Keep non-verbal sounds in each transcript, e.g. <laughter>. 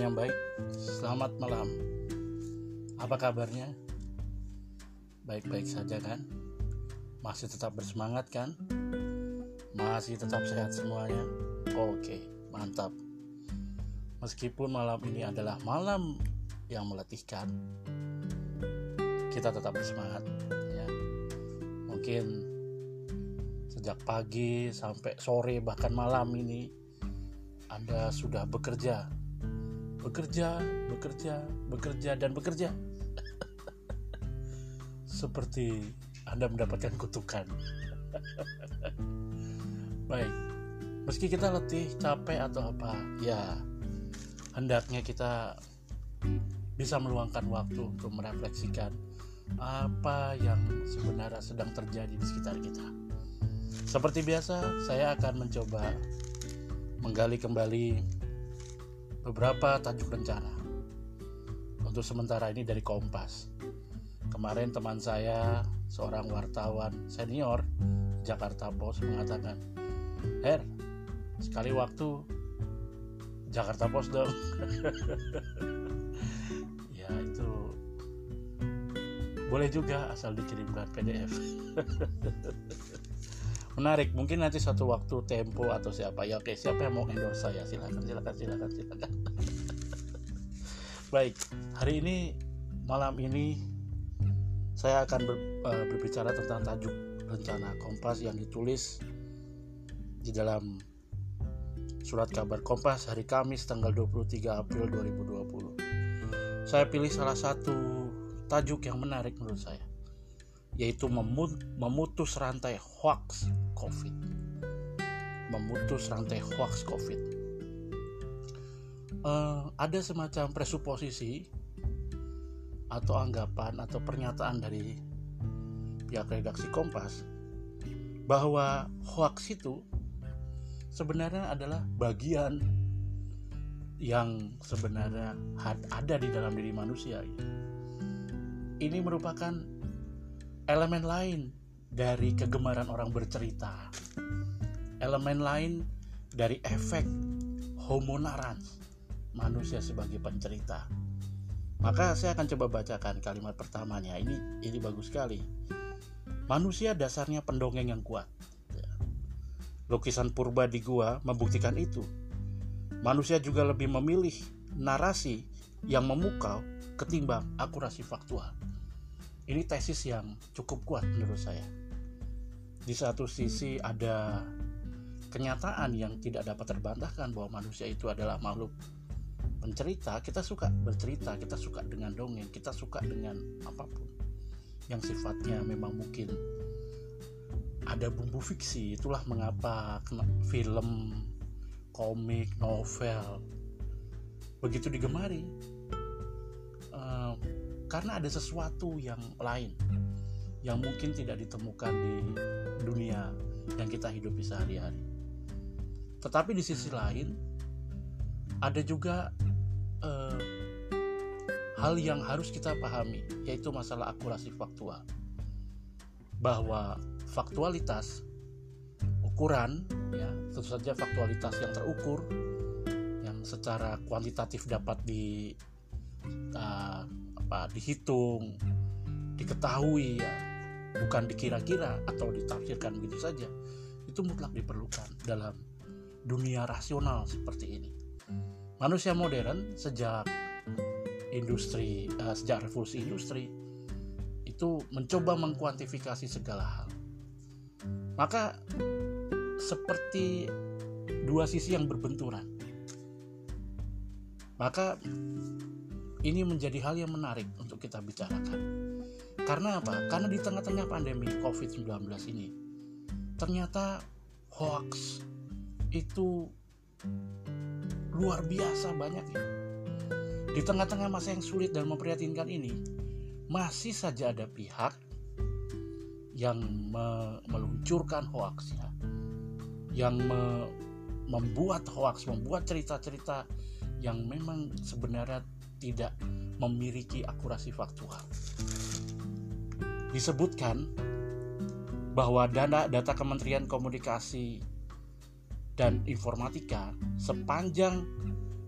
yang baik, selamat malam. Apa kabarnya? Baik-baik saja kan? Masih tetap bersemangat kan? Masih tetap sehat semuanya? Oke, mantap. Meskipun malam ini adalah malam yang meletihkan, kita tetap bersemangat ya. Mungkin sejak pagi sampai sore bahkan malam ini anda sudah bekerja, bekerja, bekerja, bekerja, dan bekerja. Seperti Anda mendapatkan kutukan. Baik, meski kita letih, capek, atau apa, ya hendaknya kita bisa meluangkan waktu untuk merefleksikan apa yang sebenarnya sedang terjadi di sekitar kita. Seperti biasa, saya akan mencoba menggali kembali beberapa tajuk rencana. Untuk sementara ini dari Kompas. Kemarin teman saya, seorang wartawan senior Jakarta Post mengatakan, "Her, sekali waktu Jakarta Post dong." <laughs> ya itu boleh juga asal dikirimkan PDF. <laughs> menarik. Mungkin nanti satu waktu tempo atau siapa. Ya oke siapa yang mau endorse saya? Silakan silakan silakan silakan. <laughs> Baik. Hari ini malam ini saya akan ber, uh, berbicara tentang tajuk rencana Kompas yang ditulis di dalam surat kabar Kompas hari Kamis tanggal 23 April 2020 saya pilih salah satu tajuk yang menarik menurut saya yaitu memutus rantai hoax COVID. Memutus rantai hoax COVID. Uh, ada semacam presuposisi atau anggapan atau pernyataan dari pihak redaksi Kompas bahwa hoax itu sebenarnya adalah bagian yang sebenarnya ada di dalam diri manusia. Ini merupakan elemen lain dari kegemaran orang bercerita. Elemen lain dari efek homo narans, manusia sebagai pencerita. Maka saya akan coba bacakan kalimat pertamanya. Ini ini bagus sekali. Manusia dasarnya pendongeng yang kuat. Lukisan purba di gua membuktikan itu. Manusia juga lebih memilih narasi yang memukau ketimbang akurasi faktual. Ini tesis yang cukup kuat menurut saya. Di satu sisi ada kenyataan yang tidak dapat terbantahkan bahwa manusia itu adalah makhluk pencerita. Kita suka bercerita kita suka dengan dongeng kita suka dengan apa pun yang sifatnya memang mungkin ada bumbu fiksi. Itulah mengapa film komik novel begitu digemari. Uh, karena ada sesuatu yang lain yang mungkin tidak ditemukan di dunia yang kita hidupi sehari-hari. Tetapi di sisi lain ada juga eh, hal yang harus kita pahami yaitu masalah akurasi faktual. Bahwa faktualitas ukuran ya tentu saja faktualitas yang terukur yang secara kuantitatif dapat di uh, apa dihitung diketahui ya bukan dikira-kira atau ditafsirkan begitu saja itu mutlak diperlukan dalam dunia rasional seperti ini. Manusia modern sejak industri uh, sejak revolusi industri itu mencoba mengkuantifikasi segala hal. Maka seperti dua sisi yang berbenturan. Maka ini menjadi hal yang menarik untuk kita bicarakan karena apa? Karena di tengah-tengah pandemi COVID-19 ini ternyata hoax itu luar biasa banyak ya. Di tengah-tengah masa yang sulit dan memprihatinkan ini, masih saja ada pihak yang me meluncurkan hoax ya, yang me membuat hoax, membuat cerita-cerita yang memang sebenarnya tidak memiliki akurasi faktual disebutkan bahwa dana data Kementerian Komunikasi dan Informatika sepanjang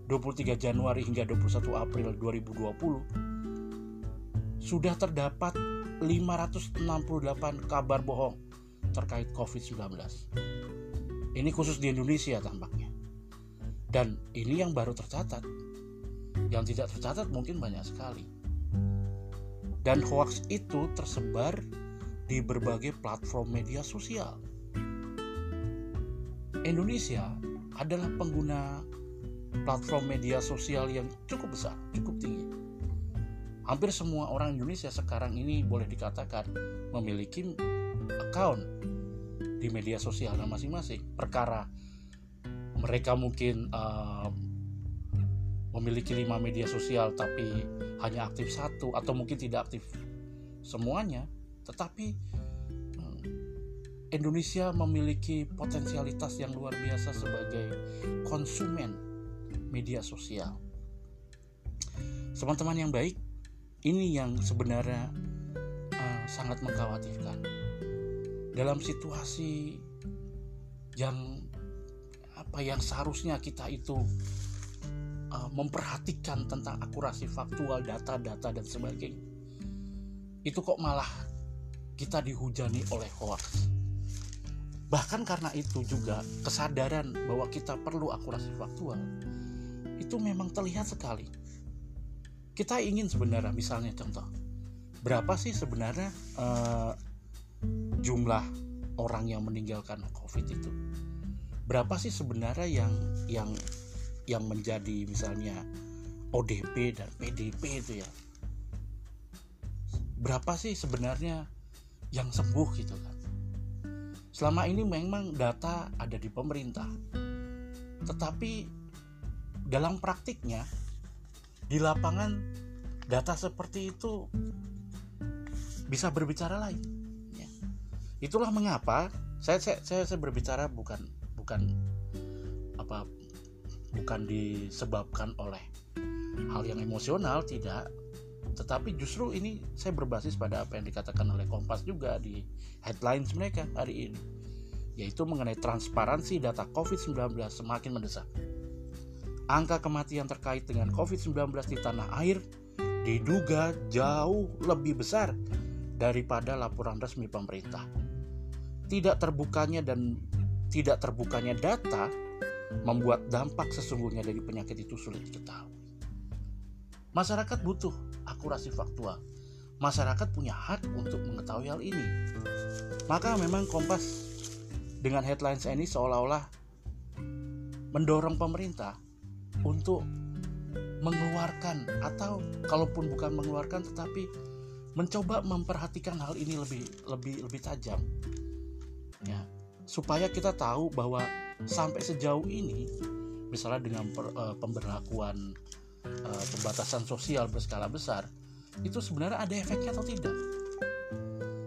23 Januari hingga 21 April 2020 sudah terdapat 568 kabar bohong terkait COVID-19. Ini khusus di Indonesia tampaknya. Dan ini yang baru tercatat. Yang tidak tercatat mungkin banyak sekali. Dan hoax itu tersebar di berbagai platform media sosial. Indonesia adalah pengguna platform media sosial yang cukup besar, cukup tinggi. Hampir semua orang Indonesia sekarang ini boleh dikatakan memiliki account di media sosialnya masing-masing. Perkara mereka mungkin uh, memiliki lima media sosial tapi hanya aktif satu atau mungkin tidak aktif semuanya, tetapi uh, Indonesia memiliki potensialitas yang luar biasa sebagai konsumen media sosial. Teman-teman yang baik, ini yang sebenarnya uh, sangat mengkhawatirkan dalam situasi yang apa yang seharusnya kita itu uh, memperhatikan tentang akurasi faktual data-data dan sebagainya. Itu kok malah kita dihujani oleh hoax. Bahkan karena itu juga kesadaran bahwa kita perlu akurasi faktual itu memang terlihat sekali. Kita ingin sebenarnya misalnya contoh berapa sih sebenarnya uh, jumlah orang yang meninggalkan COVID itu? Berapa sih sebenarnya yang yang yang menjadi misalnya ODP dan PDP itu ya. Berapa sih sebenarnya yang sembuh gitu kan? Selama ini memang data ada di pemerintah. Tetapi dalam praktiknya di lapangan data seperti itu bisa berbicara lain itulah mengapa saya saya saya, saya berbicara bukan bukan bukan disebabkan oleh hal yang emosional tidak tetapi justru ini saya berbasis pada apa yang dikatakan oleh Kompas juga di headlines mereka hari ini yaitu mengenai transparansi data COVID-19 semakin mendesak. Angka kematian terkait dengan COVID-19 di tanah air diduga jauh lebih besar daripada laporan resmi pemerintah tidak terbukanya dan tidak terbukanya data membuat dampak sesungguhnya dari penyakit itu sulit diketahui. Masyarakat butuh akurasi faktual. Masyarakat punya hak untuk mengetahui hal ini. Maka memang Kompas dengan headlines ini seolah-olah mendorong pemerintah untuk mengeluarkan atau kalaupun bukan mengeluarkan tetapi mencoba memperhatikan hal ini lebih lebih lebih tajam ya supaya kita tahu bahwa sampai sejauh ini misalnya dengan per, uh, pemberlakuan uh, pembatasan sosial berskala besar itu sebenarnya ada efeknya atau tidak?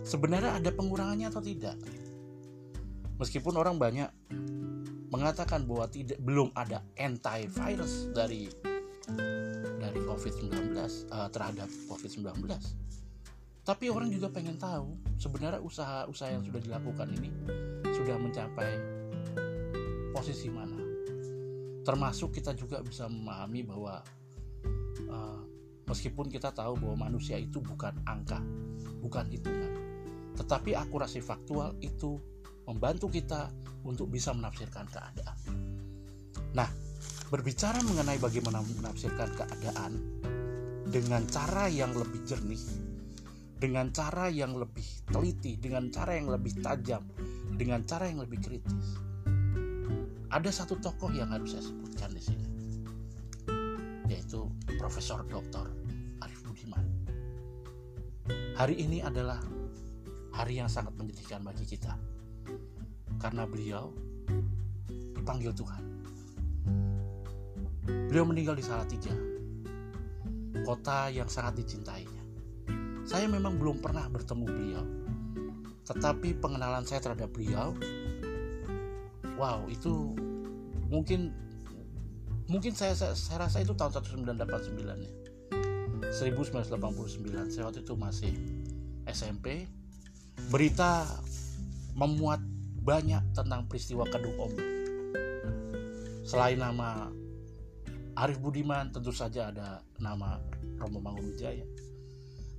Sebenarnya ada pengurangannya atau tidak? Meskipun orang banyak mengatakan bahwa tidak belum ada antivirus dari dari COVID-19 uh, terhadap COVID-19 tapi orang juga pengen tahu sebenarnya usaha-usaha yang sudah dilakukan ini sudah mencapai posisi mana. Termasuk kita juga bisa memahami bahwa uh, meskipun kita tahu bahwa manusia itu bukan angka, bukan hitungan, tetapi akurasi faktual itu membantu kita untuk bisa menafsirkan keadaan. Nah, berbicara mengenai bagaimana menafsirkan keadaan dengan cara yang lebih jernih, dengan cara yang lebih teliti, dengan cara yang lebih tajam, dengan cara yang lebih kritis. Ada satu tokoh yang harus saya sebutkan di sini, yaitu Profesor Dr. Arif Budiman. Hari ini adalah hari yang sangat menyedihkan bagi kita, karena beliau dipanggil Tuhan. Beliau meninggal di Salatiga, kota yang sangat dicintai saya memang belum pernah bertemu beliau. Tetapi pengenalan saya terhadap beliau wow, itu mungkin mungkin saya, saya saya rasa itu tahun 1989 ya. 1989 saya waktu itu masih SMP berita memuat banyak tentang peristiwa Kedung Om selain nama Arif Budiman tentu saja ada nama Romo Mangunwijaya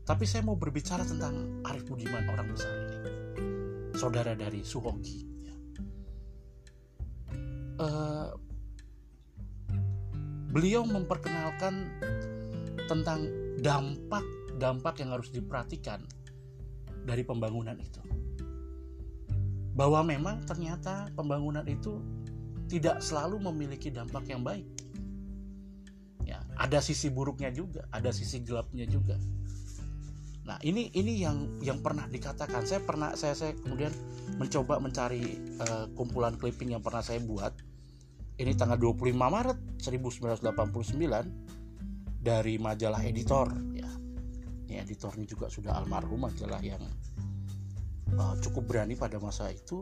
tapi saya mau berbicara tentang Arif Budiman orang besar ini saudara dari Suhoki. Uh, beliau memperkenalkan tentang dampak dampak yang harus diperhatikan dari pembangunan itu. Bahwa memang ternyata pembangunan itu tidak selalu memiliki dampak yang baik. Ya, ada sisi buruknya juga, ada sisi gelapnya juga. Nah, ini ini yang yang pernah dikatakan. Saya pernah saya saya kemudian mencoba mencari uh, kumpulan clipping yang pernah saya buat. Ini tanggal 25 Maret 1989 dari majalah Editor. Ya. Ini editornya juga sudah almarhum adalah yang uh, cukup berani pada masa itu.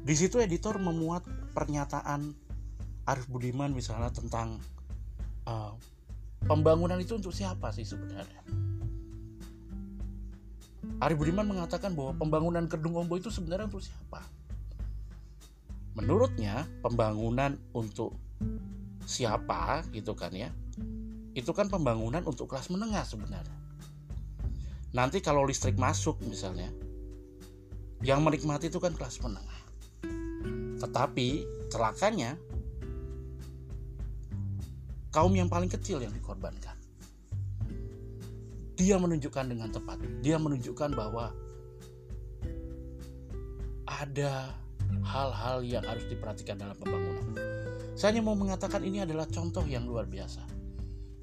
Di situ editor memuat pernyataan Arif Budiman misalnya tentang uh, pembangunan itu untuk siapa sih sebenarnya? Arif Budiman mengatakan bahwa pembangunan Kedung Ombo itu sebenarnya untuk siapa menurutnya pembangunan untuk siapa gitu kan ya itu kan pembangunan untuk kelas menengah sebenarnya. Nanti kalau listrik masuk misalnya, yang menikmati itu kan kelas menengah. Tetapi celakanya kaum yang paling kecil yang dikorbankan. Dia menunjukkan dengan tepat, dia menunjukkan bahwa ada hal-hal yang harus diperhatikan dalam pembangunan. Saya hanya mau mengatakan ini adalah contoh yang luar biasa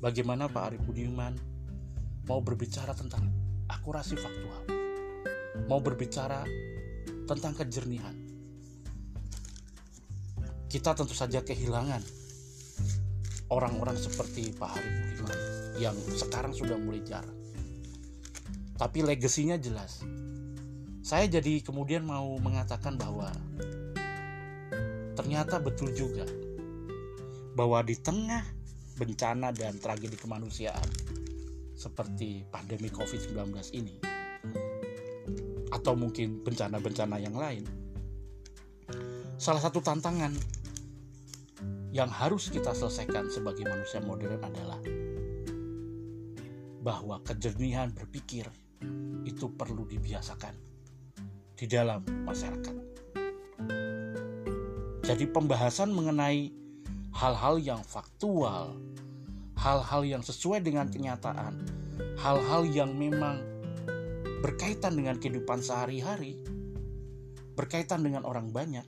bagaimana Pak Arif Budiman mau berbicara tentang akurasi faktual, mau berbicara tentang kejernihan. Kita tentu saja kehilangan orang-orang seperti Pak Arif Budiman yang sekarang sudah mulai jarang. Tapi legasinya jelas. Saya jadi kemudian mau mengatakan bahwa ternyata betul juga bahwa di tengah bencana dan tragedi kemanusiaan seperti pandemi COVID-19 ini atau mungkin bencana-bencana yang lain. Salah satu tantangan yang harus kita selesaikan sebagai manusia modern adalah bahwa kejernihan berpikir itu perlu dibiasakan di dalam masyarakat. Jadi pembahasan mengenai hal-hal yang faktual, hal-hal yang sesuai dengan kenyataan, hal-hal yang memang berkaitan dengan kehidupan sehari-hari, berkaitan dengan orang banyak,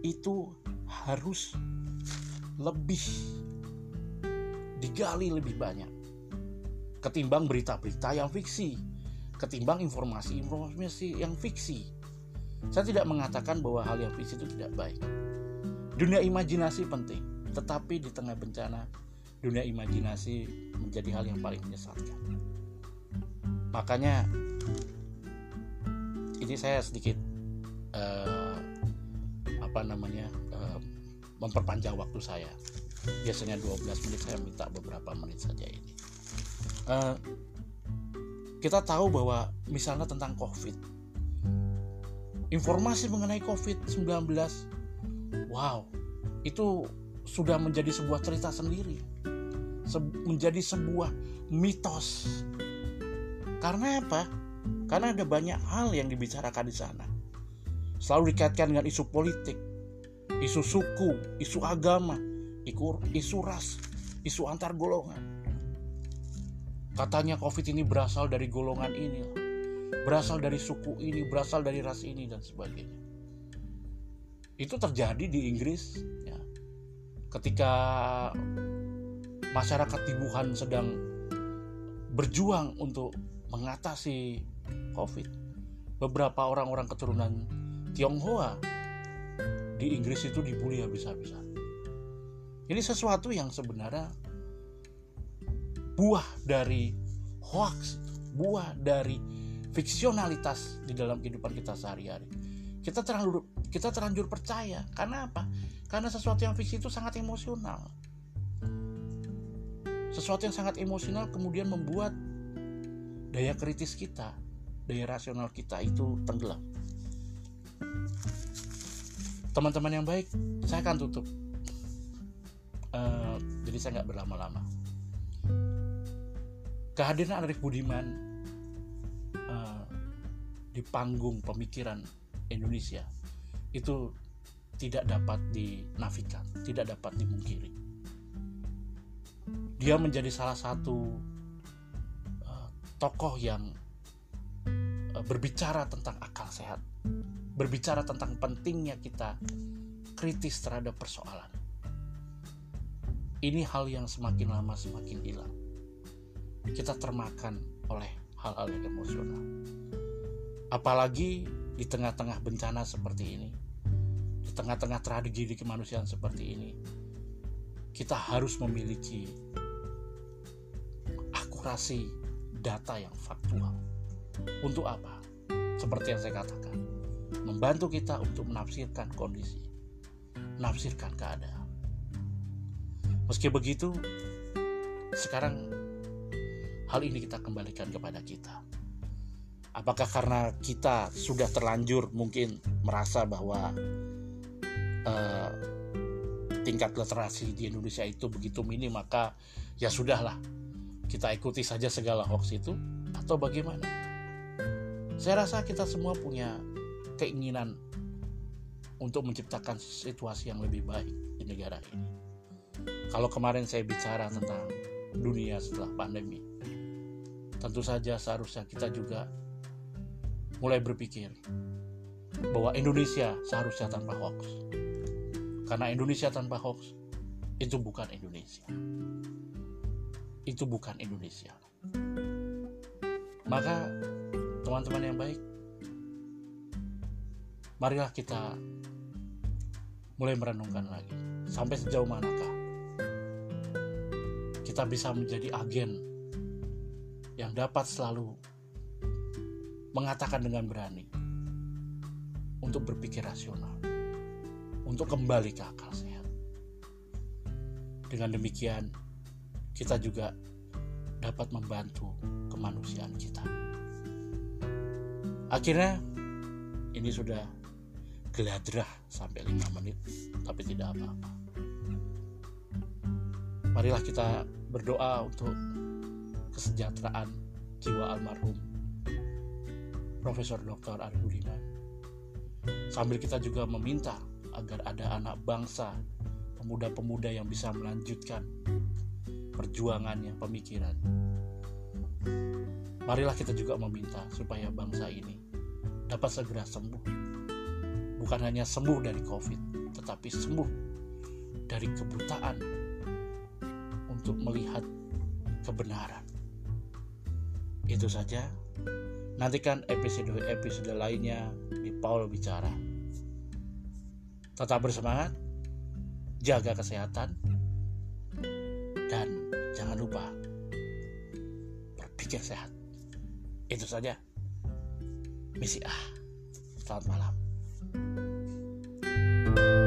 itu harus lebih digali lebih banyak ketimbang berita-berita yang fiksi, ketimbang informasi-informasi yang fiksi. Saya tidak mengatakan bahwa hal yang fiksi itu tidak baik. Dunia imajinasi penting, tetapi di tengah bencana dunia imajinasi menjadi hal yang paling menyesatkan. Makanya ini saya sedikit uh, apa namanya uh, memperpanjang waktu saya. Biasanya 12 menit saya minta beberapa menit saja ini. Uh, kita tahu bahwa misalnya tentang COVID, informasi mengenai COVID-19, wow, itu sudah menjadi sebuah cerita sendiri se menjadi sebuah mitos. Karena apa? Karena ada banyak hal yang dibicarakan di sana. Selalu dikaitkan dengan isu politik, isu suku, isu agama, isu, ras, isu antar golongan. Katanya COVID ini berasal dari golongan ini, berasal dari suku ini, berasal dari ras ini dan sebagainya. Itu terjadi di Inggris, ya. Ketika masyarakat di Wuhan sedang berjuang untuk mengatasi COVID. Beberapa orang-orang keturunan Tionghoa di Inggris itu dibully habis-habisan. Ini sesuatu yang sebenarnya buah dari hoax, buah dari fiksionalitas di dalam kehidupan kita sehari-hari. Kita terlanjur kita terlanjur percaya karena apa? Karena sesuatu yang fiksi itu sangat emosional sesuatu yang sangat emosional kemudian membuat daya kritis kita, daya rasional kita itu tenggelam. Teman-teman yang baik, saya akan tutup uh, jadi saya nggak berlama-lama kehadiran Arif Budiman uh, di panggung pemikiran Indonesia itu tidak dapat dinafikan, tidak dapat dimungkiri. Dia menjadi salah satu uh, tokoh yang uh, berbicara tentang akal sehat, berbicara tentang pentingnya kita kritis terhadap persoalan. Ini hal yang semakin lama semakin hilang. Kita termakan oleh hal-hal yang emosional. Apalagi di tengah-tengah bencana seperti ini, di tengah-tengah tragedi kemanusiaan seperti ini, kita harus memiliki akurasi data yang faktual. Untuk apa? Seperti yang saya katakan, membantu kita untuk menafsirkan kondisi, menafsirkan keadaan. Meski begitu, sekarang hal ini kita kembalikan kepada kita. Apakah karena kita sudah terlanjur mungkin merasa bahwa uh, tingkat literasi di Indonesia itu begitu minim maka ya sudahlah kita ikuti saja segala hoax itu atau bagaimana? Saya rasa kita semua punya keinginan untuk menciptakan situasi yang lebih baik di negara ini. Kalau kemarin saya bicara tentang dunia setelah pandemi tentu saja seharusnya kita juga mulai berpikir bahwa Indonesia seharusnya tanpa hoax. Karena Indonesia tanpa hoax itu bukan Indonesia. Itu bukan Indonesia. Maka teman-teman yang baik, marilah kita mulai merenungkan lagi sampai sejauh manakah kita bisa menjadi agen dapat selalu mengatakan dengan berani untuk berpikir rasional, untuk kembali ke akal sehat. Dengan demikian, kita juga dapat membantu kemanusiaan kita. Akhirnya, ini sudah geladrah sampai 5 menit, tapi tidak apa-apa. Marilah kita berdoa untuk kesejahteraan jiwa almarhum Profesor Dr. Budiman. Sambil kita juga meminta agar ada anak bangsa, pemuda-pemuda yang bisa melanjutkan perjuangannya, pemikiran. Marilah kita juga meminta supaya bangsa ini dapat segera sembuh. Bukan hanya sembuh dari COVID, tetapi sembuh dari kebutaan untuk melihat kebenaran. Itu saja. Nantikan episode-episode lainnya di Paul Bicara. Tetap bersemangat, jaga kesehatan, dan jangan lupa berpikir sehat. Itu saja. Misi A. Selamat malam. thank you